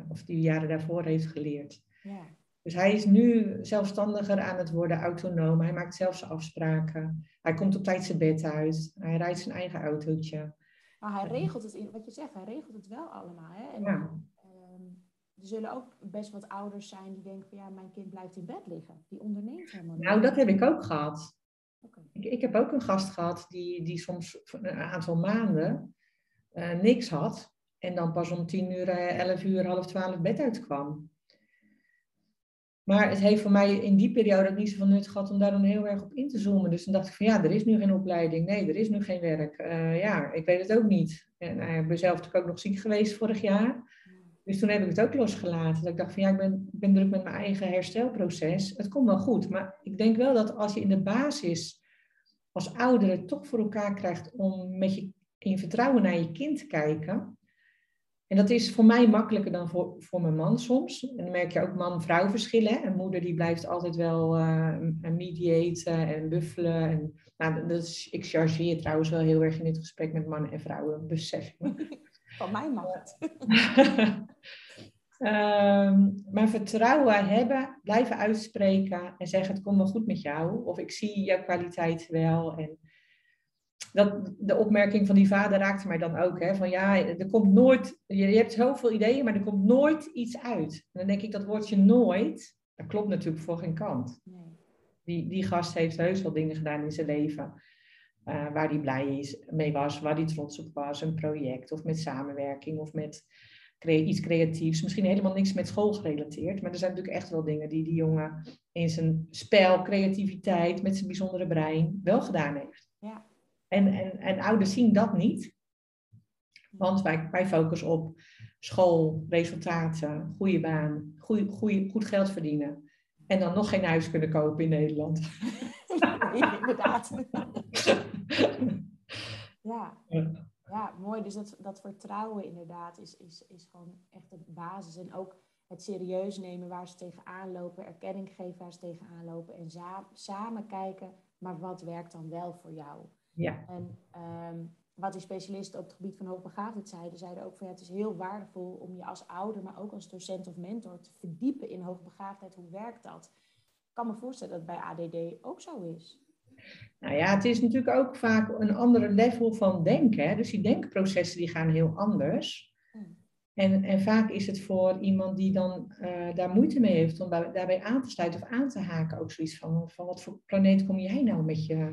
of die jaren daarvoor heeft geleerd. Ja. Dus hij is nu zelfstandiger aan het worden, autonoom. Hij maakt zelf zijn afspraken. Hij komt op tijd zijn bed uit. Hij rijdt zijn eigen autootje. Maar hij regelt het, in, wat je zegt, hij regelt het wel allemaal. Hè? En, ja. Er zullen ook best wat ouders zijn die denken van ja, mijn kind blijft in bed liggen. Die onderneemt helemaal niet. Nou, dat heb ik ook gehad. Ik, ik, heb ook een gast gehad die, die soms een aantal maanden uh, niks had. En dan pas om tien uur, uh, elf uur, half twaalf bed uitkwam. Maar het heeft voor mij in die periode ook niet zoveel nut gehad om daar dan heel erg op in te zoomen. Dus dan dacht ik van ja, er is nu geen opleiding. Nee, er is nu geen werk. Uh, ja, ik weet het ook niet. En ik ben zelf natuurlijk ook nog ziek geweest vorig jaar. Dus toen heb ik het ook losgelaten. Dat ik dacht van ja, ik ben, ik ben druk met mijn eigen herstelproces. Het komt wel goed. Maar ik denk wel dat als je in de basis als ouder toch voor elkaar krijgt om met je in vertrouwen naar je kind te kijken en dat is voor mij makkelijker dan voor, voor mijn man soms. En dan merk je ook man-vrouw verschillen. Een moeder die blijft altijd wel uh, mediaten en buffelen. En, nou, dat is, ik chargeer trouwens wel heel erg in dit gesprek met mannen en vrouwen, besef ik Van mij mag het. um, maar vertrouwen hebben, blijven uitspreken en zeggen het komt wel goed met jou. Of ik zie jouw kwaliteit wel. En dat, de opmerking van die vader raakte mij dan ook. Hè, van ja, er komt nooit, je, je hebt zoveel ideeën, maar er komt nooit iets uit. En dan denk ik, dat woordje nooit, dat klopt natuurlijk voor geen kant. Nee. Die, die gast heeft heus wel dingen gedaan in zijn leven. Uh, waar hij blij is, mee was, waar hij trots op was. Een project of met samenwerking of met iets creatiefs. Misschien helemaal niks met school gerelateerd. Maar er zijn natuurlijk echt wel dingen die die jongen in zijn spel, creativiteit, met zijn bijzondere brein wel gedaan heeft. Ja. En, en, en ouders zien dat niet. Want wij, wij focussen op school, resultaten, goede baan, goeie, goeie, goed geld verdienen. En dan nog geen huis kunnen kopen in Nederland. inderdaad. ja. ja, mooi. Dus dat, dat vertrouwen inderdaad is, is, is gewoon echt de basis. En ook het serieus nemen waar ze tegenaan lopen, erkenning geven waar ze tegenaan lopen. En samen kijken, maar wat werkt dan wel voor jou? Ja. En ehm, wat die specialisten op het gebied van hoogbegaafdheid zeiden, zeiden ook van ja, het is heel waardevol om je als ouder, maar ook als docent of mentor te verdiepen in hoogbegaafdheid. Hoe werkt dat? Ik kan me voorstellen dat het bij ADD ook zo is. Nou ja, het is natuurlijk ook vaak een andere level van denken. Hè? Dus die denkprocessen die gaan heel anders. Hmm. En, en vaak is het voor iemand die dan uh, daar moeite mee heeft om daarbij aan te sluiten of aan te haken ook zoiets van, van wat voor planeet kom jij nou met je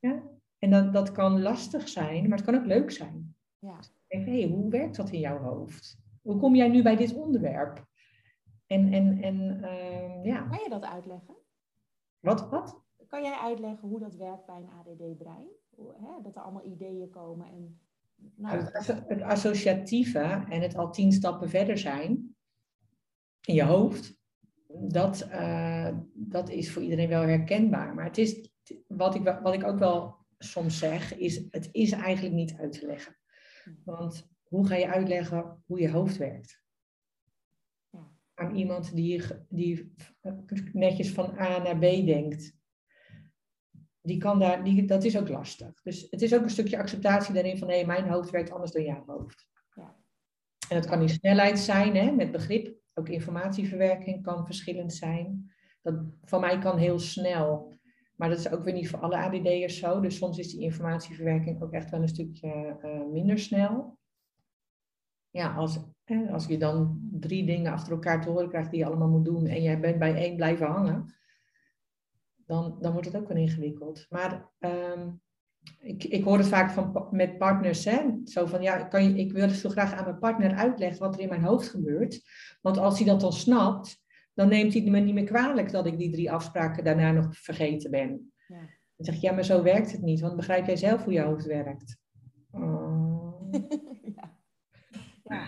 ja? En dat, dat kan lastig zijn, maar het kan ook leuk zijn. Ja. Denk, hey, hoe werkt dat in jouw hoofd? Hoe kom jij nu bij dit onderwerp? En, en, en uh, ja. Kan je dat uitleggen? Wat, wat? Kan jij uitleggen hoe dat werkt bij een ADD-brein? Dat er allemaal ideeën komen en... Nou, het, het associatieve en het al tien stappen verder zijn in je hoofd, dat, uh, dat is voor iedereen wel herkenbaar. Maar het is wat ik, wat ik ook wel soms zeg, is het is eigenlijk niet uit te leggen. Want hoe ga je uitleggen hoe je hoofd werkt? Aan iemand die, die netjes van A naar B denkt. Die kan daar, die, dat is ook lastig. Dus het is ook een stukje acceptatie daarin van hé, mijn hoofd werkt anders dan jouw hoofd. Ja. En dat kan die snelheid zijn, hè, met begrip. Ook informatieverwerking kan verschillend zijn. Dat van mij kan heel snel maar dat is ook weer niet voor alle ADD'ers zo. Dus soms is die informatieverwerking ook echt wel een stukje uh, minder snel. Ja, als, als je dan drie dingen achter elkaar te horen krijgt die je allemaal moet doen en jij bent bij één blijven hangen, dan, dan wordt het ook wel ingewikkeld. Maar um, ik, ik hoor het vaak van, met partners, hè? zo van ja, kan je, ik wil het zo graag aan mijn partner uitleggen wat er in mijn hoofd gebeurt. Want als hij dat dan snapt, dan neemt hij me niet meer kwalijk dat ik die drie afspraken daarna nog vergeten ben. Ja. Dan zeg ik, ja, maar zo werkt het niet, want begrijp jij zelf hoe je hoofd werkt? Oh. ja. ja.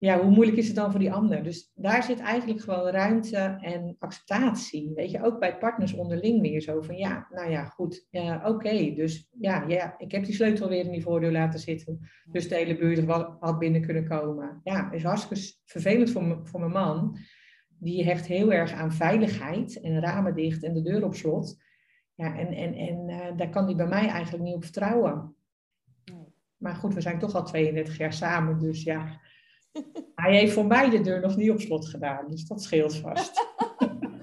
Ja, hoe moeilijk is het dan voor die ander? Dus daar zit eigenlijk gewoon ruimte en acceptatie. Weet je, ook bij partners onderling weer zo van ja, nou ja, goed, oké. dus ja, ja, ik heb die sleutel weer in die voordeur laten zitten. Dus de hele buurt had binnen kunnen komen. Ja, is hartstikke vervelend voor, voor mijn man. Die hecht heel erg aan veiligheid en ramen dicht en de deur op slot. Ja, en, en, en uh, daar kan hij bij mij eigenlijk niet op vertrouwen. Maar goed, we zijn toch al 32 jaar samen, dus ja. Hij heeft voor mij de deur nog niet op slot gedaan, dus dat scheelt vast.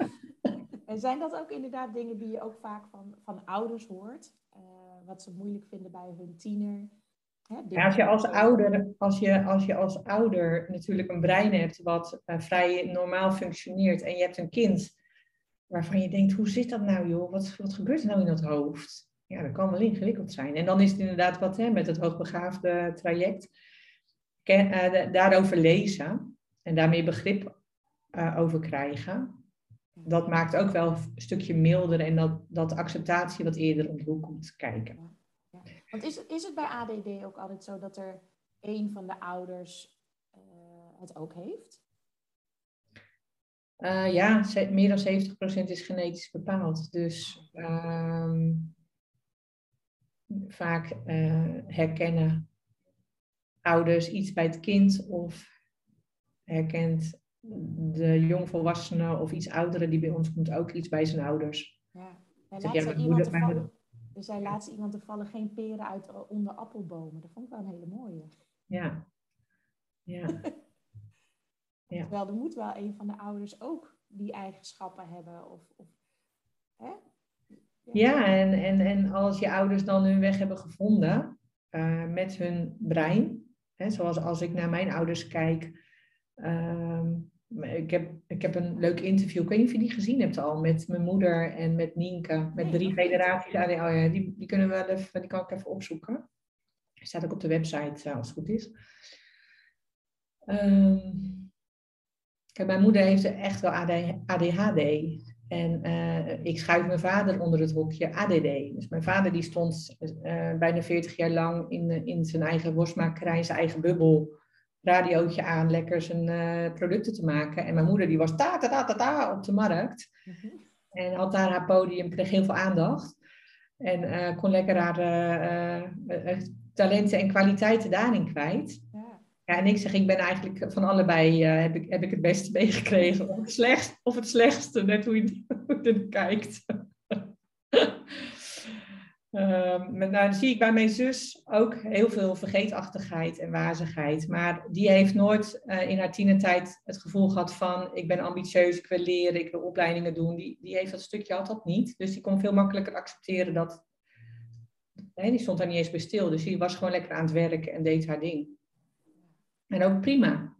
en zijn dat ook inderdaad dingen die je ook vaak van, van ouders hoort? Uh, wat ze moeilijk vinden bij hun tiener? Hè, ja, als je als ouder, als je, als je als ouder natuurlijk een brein hebt wat uh, vrij normaal functioneert en je hebt een kind waarvan je denkt, hoe zit dat nou joh? Wat, wat gebeurt er nou in dat hoofd? Ja, dat kan wel ingewikkeld zijn. En dan is het inderdaad wat hè, met het hoogbegaafde traject daarover lezen en daarmee begrip uh, over krijgen, dat maakt ook wel een stukje milder en dat, dat acceptatie wat eerder om de hoek komt kijken. Ja. Want is, is het bij ADD ook altijd zo dat er een van de ouders uh, het ook heeft? ja, meer dan 70% is genetisch bepaald. Dus uh, vaak herkennen ouders iets bij het kind of herkent de jongvolwassene of iets oudere die bij ons komt ook iets bij zijn ouders. Ja, dus laat ja, iemand vallen, dus zij laat iemand te vallen geen peren uit eh, onder appelbomen. Dat vond ik wel een hele mooie. Ja. Ja. ja. Terwijl er moet wel een van de ouders ook die eigenschappen hebben. Of, of hè? Ja, en, en, en als je ouders dan hun weg hebben gevonden uh, met hun brein, Zoals als ik naar mijn ouders kijk. Ehm, ik, heb, ik heb een leuk interview, ik weet niet of je die gezien hebt al, met mijn moeder en met Nienke, met drie generaties. Oh ja, die, die, kunnen we wel even, die kan ik even opzoeken. Staat ook op de website, als het goed is. Um, kijk, mijn moeder heeft echt wel ADHD. En uh, ik schuif mijn vader onder het hokje ADD. Dus mijn vader die stond uh, bijna 40 jaar lang in, in zijn eigen worstmakerij, zijn eigen bubbel, radiootje aan, lekker zijn uh, producten te maken. En mijn moeder die was ta ta ta ta, ta op de markt. Mhm. En had daar haar podium, kreeg heel veel aandacht. En kon lekker haar talenten en kwaliteiten daarin kwijt. Ja, en ik zeg, ik ben eigenlijk van allebei uh, heb, ik, heb ik het beste meegekregen. Of het, slechtste, of het slechtste, net hoe je, er kijkt. uh, nou, dan zie ik bij mijn zus ook heel veel vergeetachtigheid en wazigheid. Maar die heeft nooit uh, in haar tienertijd het gevoel gehad van... ik ben ambitieus, ik wil leren, ik wil opleidingen doen. Die, die heeft dat stukje altijd niet. Dus die kon veel makkelijker accepteren dat... Die stond daar niet eens bij stil. Dus die was gewoon lekker aan het werken en deed haar ding. En ook prima.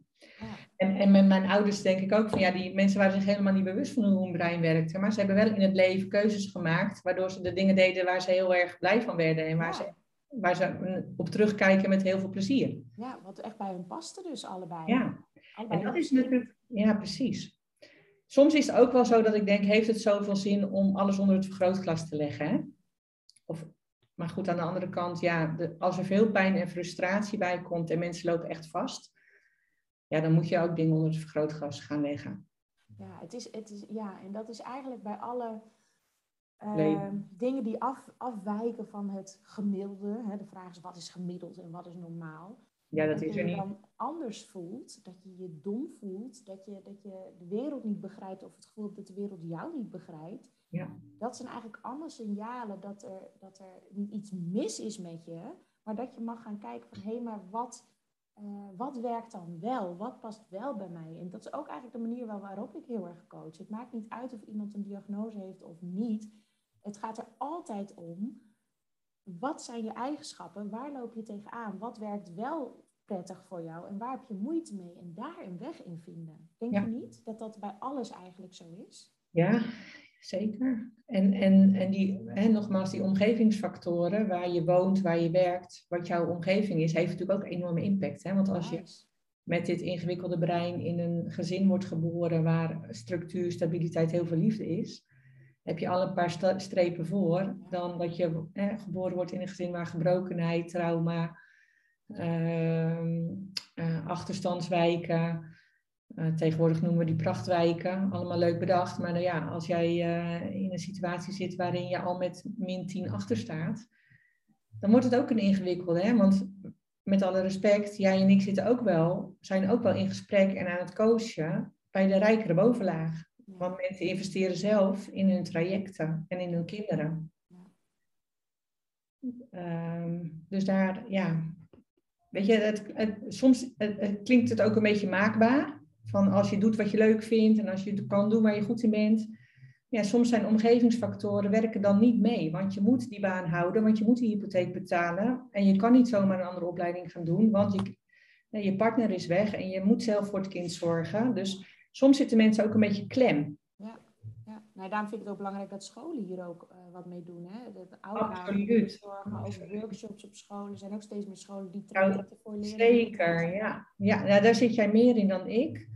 En, en met mijn ouders denk ik ook van ja, die mensen waren zich helemaal niet bewust van hoe hun brein werkte. Maar ze hebben wel in het leven keuzes gemaakt, waardoor ze de dingen deden waar ze heel erg blij van werden en waar, ze, waar ze op terugkijken met heel veel plezier. Ja, wat echt bij hun paste dus allebei. Ja, en dat is natuurlijk, ja precies. Soms is het ook wel zo dat ik denk, heeft het zoveel zin om alles onder het vergrootglas te leggen? Hè? Maar goed, aan de andere kant, ja, de, als er veel pijn en frustratie bij komt en mensen lopen echt vast, ja, dan moet je ook dingen onder het vergrootglas gaan leggen. Ja, het is, het is, ja en dat is eigenlijk bij alle uh, dingen die af, afwijken van het gemiddelde. Hè, de vraag is, wat is gemiddeld en wat is normaal? Ja, dat, is er niet. dan anders voelt, dat je je dom voelt, dat je, dat je de wereld niet begrijpt of het gevoel hebt dat de wereld jou niet begrijpt. Ja. Dat zijn eigenlijk allemaal signalen dat er, dat er niet iets mis is met je, maar dat je mag gaan kijken van hé, hey, maar wat, uh, wat werkt dan wel? Wat past wel bij mij? En dat is ook eigenlijk de manier waarop ik heel erg coach. Het maakt niet uit of iemand een diagnose heeft of niet. Het gaat er altijd om wat zijn je eigenschappen? Waar loop je tegenaan? Wat werkt wel prettig voor jou en waar heb je moeite mee? En daar een weg in vinden. Denk je niet dat dat bij alles eigenlijk zo is? Ja, zeker. En, en, en die, hè, nogmaals, die omgevingsfactoren, waar je woont, waar je werkt, wat jouw omgeving is, heeft natuurlijk ook enorme impact. Hè? Want als je met dit ingewikkelde brein in een gezin wordt geboren waar structuur, stabiliteit, heel veel liefde is, heb je al een paar strepen voor dan dat je geboren wordt in een gezin waar gebrokenheid, trauma, uh, achterstandswijken. Tegenwoordig noemen we die prachtwijken. Allemaal leuk bedacht. Maar nou ja, als jij in een situatie zit waarin je al met min 10 achter staat, dan wordt het ook een ingewikkelde. Hè? Want met alle respect, jij en ik zitten ook wel, zijn ook wel in gesprek en aan het coachen bij de rijkere bovenlaag. Want mensen investeren zelf in hun trajecten en in hun kinderen. Um, dus daar, ja. Weet je, het, het soms het, klinkt het ook een beetje maakbaar. Van als je doet wat je leuk vindt en als je kan doen waar je goed in bent. Ja, soms zijn omgevingsfactoren werken dan niet mee. Want je moet die baan houden, want je moet die hypotheek betalen. En je kan niet zomaar een andere opleiding gaan doen, want je, je partner is weg en je moet zelf voor het kind zorgen. Dus soms zitten mensen ook een beetje klem. Ja, ja. Nou, daarom vind ik het ook belangrijk dat scholen hier ook uh, wat mee doen. Hè? De Absoluut. zorgen, ook workshops op scholen. Er zijn ook steeds meer scholen die trajecten voor leren. Zeker, ja. Ja, nou, daar zit jij meer in dan ik.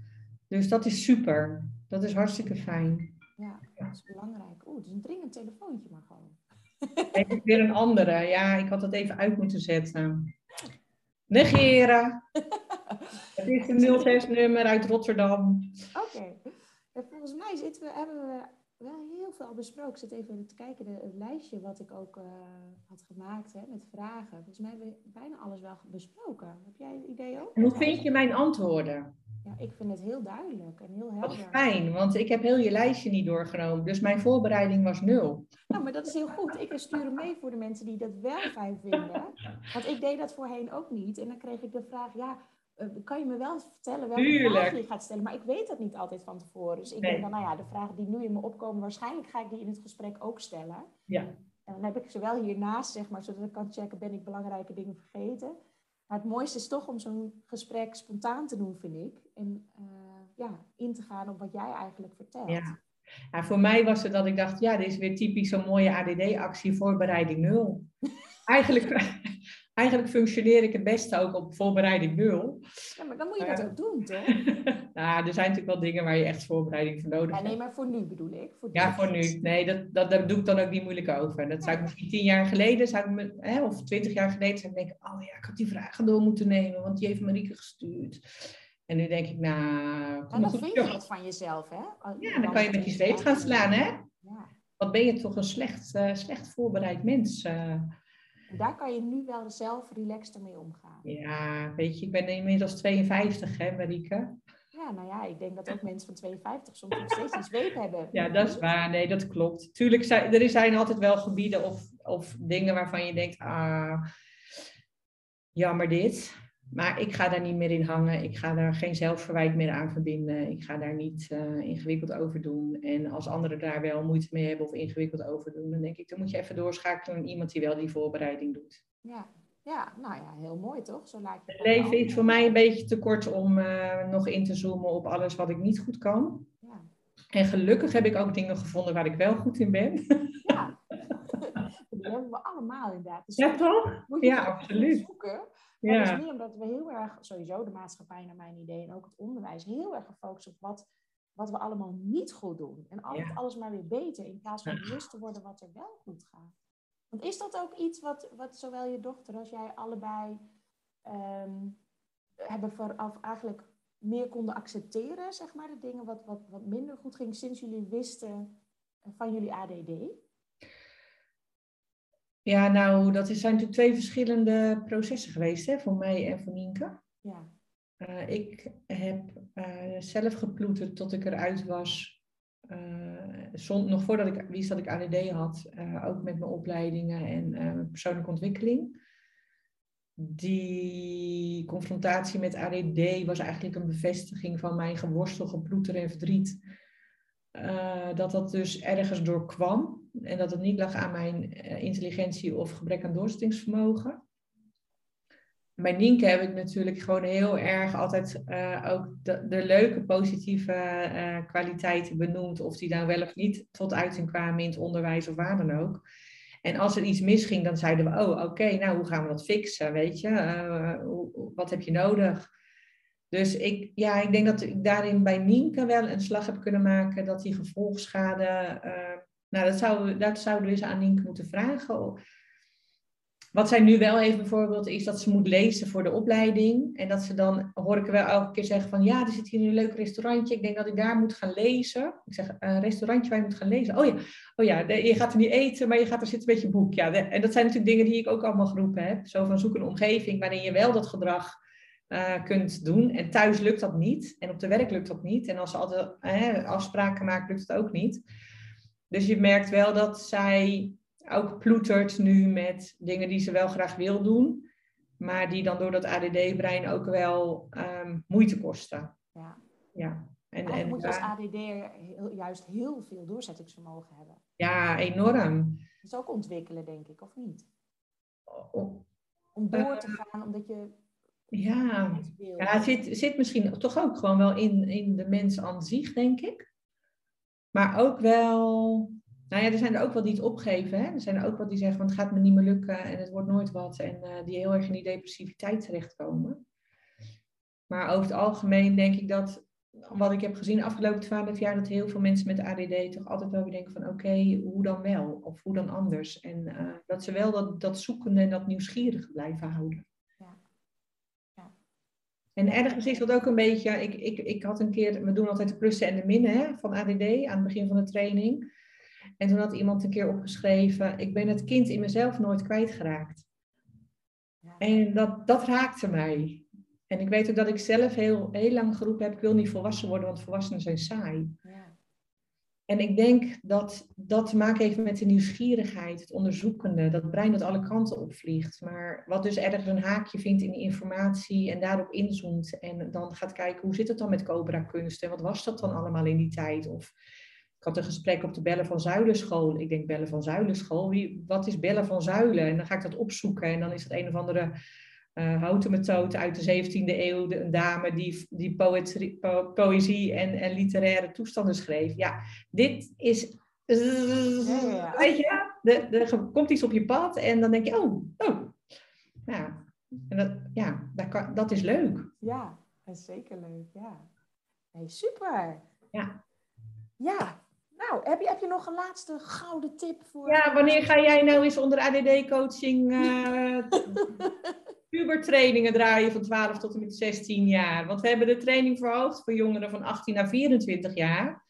Dus dat is super. Dat is hartstikke fijn. Ja, dat is belangrijk. Oeh, het is een dringend telefoontje maar gewoon. Even weer een andere. Ja, ik had dat even uit moeten zetten. Negeren. Het is een 06-nummer uit Rotterdam. Oké. Volgens mij zitten we, hebben we wel heel veel al besproken. Ik zit even te kijken, de, het lijstje wat ik ook uh, had gemaakt hè, met vragen. Volgens mij hebben we bijna alles wel besproken. Heb jij een idee ook? En hoe vind je mijn antwoorden? Ja, ik vind het heel duidelijk en heel helder. Wat fijn, want ik heb heel je lijstje niet doorgenomen. Dus mijn voorbereiding was nul. Nou, maar dat is heel goed. Ik stuur hem mee voor de mensen die dat wel fijn vinden. Want ik deed dat voorheen ook niet. En dan kreeg ik de vraag, ja, eh, kan je me wel vertellen welke Tuurlijk. vraag je gaat stellen? Maar ik weet dat niet altijd van tevoren. Dus ik denk dan, nou ja, de vragen die nu in me opkomen, waarschijnlijk ga ik die in het gesprek ook stellen. Ja. En dan heb ik ze wel hiernaast, zeg maar, zodat ik kan checken, ben ik belangrijke dingen vergeten? Maar het mooiste is toch om zo'n gesprek spontaan te doen, vind ik. En uh, ja, in te gaan op wat jij eigenlijk vertelt. Ja. ja. voor mij was het dat ik dacht, ja, dit is weer typisch zo'n mooie ADD-actie, voorbereiding nul. eigenlijk, eigenlijk functioneer ik het beste ook op voorbereiding nul. Ja, maar dan moet je dat ook doen, toch? nou, er zijn natuurlijk wel dingen waar je echt voorbereiding voor nodig hebt. Ja, nee, maar voor nu bedoel ik. Voor ja, voor nu. Nee, dat, dat, daar doe ik dan ook niet moeilijk over. Dat zou ik misschien tien jaar geleden, zou ik me, hè, of twintig jaar geleden, zou ik denken, oh ja, ik had die vragen door moeten nemen, want die heeft Marieke gestuurd. En nu denk ik, nou... En dan vind je het van jezelf, hè? Ja, dan kan je met je zweep gaan slaan, hè? Ja. Wat ben je toch een slecht, uh, slecht voorbereid mens. Uh, daar kan je nu wel zelf relaxter mee omgaan. Ja, weet je, ik ben inmiddels 52, hè, Marieke? Ja, nou ja, ik denk dat ook mensen van 52 soms nog steeds iets zweep hebben. Ja, dat is waar. Nee, dat klopt. Tuurlijk, zijn, er zijn altijd wel gebieden of, of dingen waarvan je denkt, ah, jammer dit. Maar ik ga daar niet meer in hangen. Ik ga daar geen zelfverwijt meer aan verbinden. Ik ga daar niet uh, ingewikkeld over doen. En als anderen daar wel moeite mee hebben of ingewikkeld over doen, dan denk ik, dan moet je even doorschakelen naar iemand die wel die voorbereiding doet. Ja, ja nou ja, heel mooi toch? Zo je het leven is voor mij een beetje te kort om uh, nog in te zoomen op alles wat ik niet goed kan. Ja. En gelukkig heb ik ook dingen gevonden waar ik wel goed in ben. Ja, die hebben we allemaal inderdaad. Dus ja, toch? ja, absoluut. Zoeken. Ja. Dat is meer omdat we heel erg, sowieso de maatschappij naar mijn idee en ook het onderwijs, heel erg gefocust op wat, wat we allemaal niet goed doen. En altijd alles maar weer beter, in plaats van bewust te worden wat er wel goed gaat. Want is dat ook iets wat, wat zowel je dochter als jij allebei um, hebben vooraf eigenlijk meer konden accepteren, zeg maar, de dingen wat, wat, wat minder goed ging sinds jullie wisten van jullie ADD? Ja, nou, dat zijn natuurlijk twee verschillende processen geweest hè, voor mij en voor Nienke. Ja. Uh, ik heb uh, zelf geploeterd tot ik eruit was. Uh, nog voordat ik wist dat ik ADD had, ook met mijn opleidingen en persoonlijke ontwikkeling. Die confrontatie met ADD was eigenlijk een bevestiging van mijn geworstel, geploeter en verdriet. dat dat dus ergens doorkwam en dat het niet lag aan mijn eh, intelligentie of gebrek aan doorzettingsvermogen. Bij Nienke heb ik natuurlijk gewoon heel erg altijd uh, ook de, leuke positieve uh, kwaliteiten benoemd. Of die dan wel of niet tot uiting kwamen in het onderwijs of waar dan ook. En als er iets misging, dan zeiden we, oh oké, nou hoe gaan we dat fixen, weet je? Wat heb je nodig? Dus ik, ja, ik denk dat ik daarin bij Nienke wel een slag heb kunnen maken dat die gevolgschade nou, dat, zou, dat zouden we eens aan Nienke moeten vragen. wat zij nu wel heeft bijvoorbeeld, is dat ze moet lezen voor de opleiding. En dat ze dan, hoor ik wel elke keer zeggen van, ja, er zit hier een leuk restaurantje. Ik denk dat ik daar moet gaan lezen. Ik zeg, een restaurantje waar je moet gaan lezen. Oh ja, oh ja je gaat er niet eten, maar je gaat er zitten een beetje boek. Ja, en dat zijn natuurlijk dingen die ik ook allemaal geroepen heb. Zo van, zoek een omgeving waarin je wel dat gedrag uh, kunt doen. En thuis lukt dat niet. En op de werk lukt dat niet. En als ze altijd uh, afspraken maken, lukt het ook niet. Dus je merkt wel dat zij ook ploetert nu met dingen die ze wel graag wil doen, maar die dan door dat ADD-brein ook wel um, moeite kosten. Ja. ja. En, en moet je als ADD juist heel veel doorzettingsvermogen hebben. Ja, enorm. Dat is ook ontwikkelen, denk ik, of niet? Om door te eh, gaan, omdat je. Ja, ja het zit, zit misschien toch ook gewoon wel in, in de mens aan zich, denk ik. Maar ook wel nou ja, er zijn er ook wel die het opgeven. Hè? Er zijn er ook wel die zeggen, van het gaat me niet meer lukken en het wordt nooit wat. En uh, die heel erg in die depressiviteit terechtkomen. Maar over het algemeen denk ik dat, wat ik heb gezien de afgelopen twaalf jaar, dat heel veel mensen met ADD toch altijd wel weer denken van oké, hoe dan wel? Of hoe dan anders? En uh, dat ze wel dat, dat zoekende en dat nieuwsgierige blijven houden. En ergens is dat ook een beetje, ik, ik, ik had een keer, we doen altijd de plussen en de minnen hè, van ADD aan het begin van de training. En toen had iemand een keer opgeschreven, ik ben het kind in mezelf nooit kwijtgeraakt. Ja. En dat, dat raakte mij. En ik weet ook dat ik zelf heel, heel lang geroepen heb, ik wil niet volwassen worden, want volwassenen zijn saai. Ja. En ik denk dat dat te maken heeft met de nieuwsgierigheid, het onderzoekende, dat brein dat alle kanten opvliegt. Maar wat dus ergens een haakje vindt in de informatie en daarop inzoomt en dan gaat kijken, hoe zit het dan met Cobra kunst en wat was dat dan allemaal in die tijd? Of ik had een gesprek op de Bellen van Zuilenschool. Ik denk Bellen van Zuilenschool. Wie, wat is Bellen van Zuilen? En dan ga ik dat opzoeken. En dan is dat een of andere uh, houten methode uit de 17e eeuw. De, een dame die, die poëtrie, poëzie en, en literaire toestanden schreef. Ja, dit is... Ja, Weet je, er komt iets op je pad en dan denk je, oh, oh. Ja, en dat, ja, dat, kan, dat is leuk. Ja, dat is zeker leuk, ja. Super. Ja. Ja, nou, heb je, heb je nog een laatste gouden tip voor? Ja, wanneer ga jij nou eens onder ADD-coaching uh, pubertrainingen draaien van 12 tot en met 16 jaar? Want we hebben de training verhoogd voor jongeren van 18 naar 24 jaar.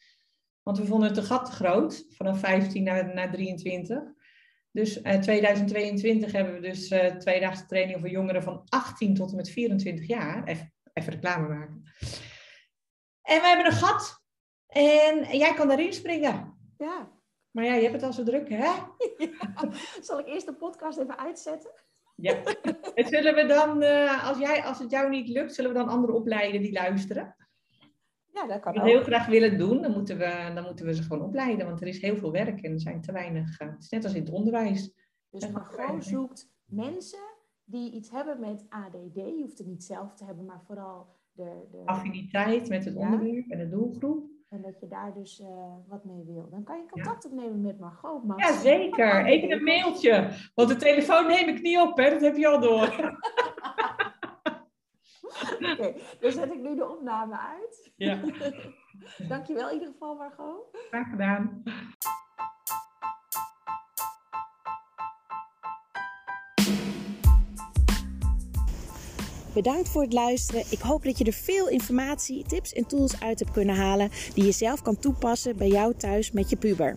Want we vonden het te gat te groot, vanaf 15 naar, naar 23. Dus uh, eh, 2022 hebben we dus uh, tweedaagse training voor jongeren van 18 tot en met 24 jaar. Even, even reclame maken. En we hebben een gat en jij kan daarin springen. Ja. Maar ja, je hebt het al zo druk, hè? Zal ik eerst de podcast even uitzetten? Ja. En zullen we dan, uh, als, jij, als het jou niet lukt, zullen we dan anderen opleiden die luisteren? Ja, dat kan ook. heel graag willen doen, dan moeten, we, dan moeten we ze gewoon opleiden. Want er is heel veel werk en er zijn te weinig. Uh, het is net als in het onderwijs. Dus Margot zoekt mensen die iets hebben met ADD. Je hoeft het niet zelf te hebben, maar vooral de... de... Affiniteit met het onderwerp en de doelgroep. En dat je daar dus uh, wat mee wil. Dan kan je contact opnemen met Margot. Max. Ja, zeker. Even een mailtje. Want de telefoon neem ik niet op, hè? Dat heb je al door. Oké, okay, dan zet ik nu de opname uit. Ja. Dankjewel in ieder geval, Margot. Graag gedaan. Bedankt voor het luisteren. Ik hoop dat je er veel informatie, tips en tools uit hebt kunnen halen die je zelf kan toepassen bij jou thuis met je puber.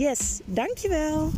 Yes, dankjewel.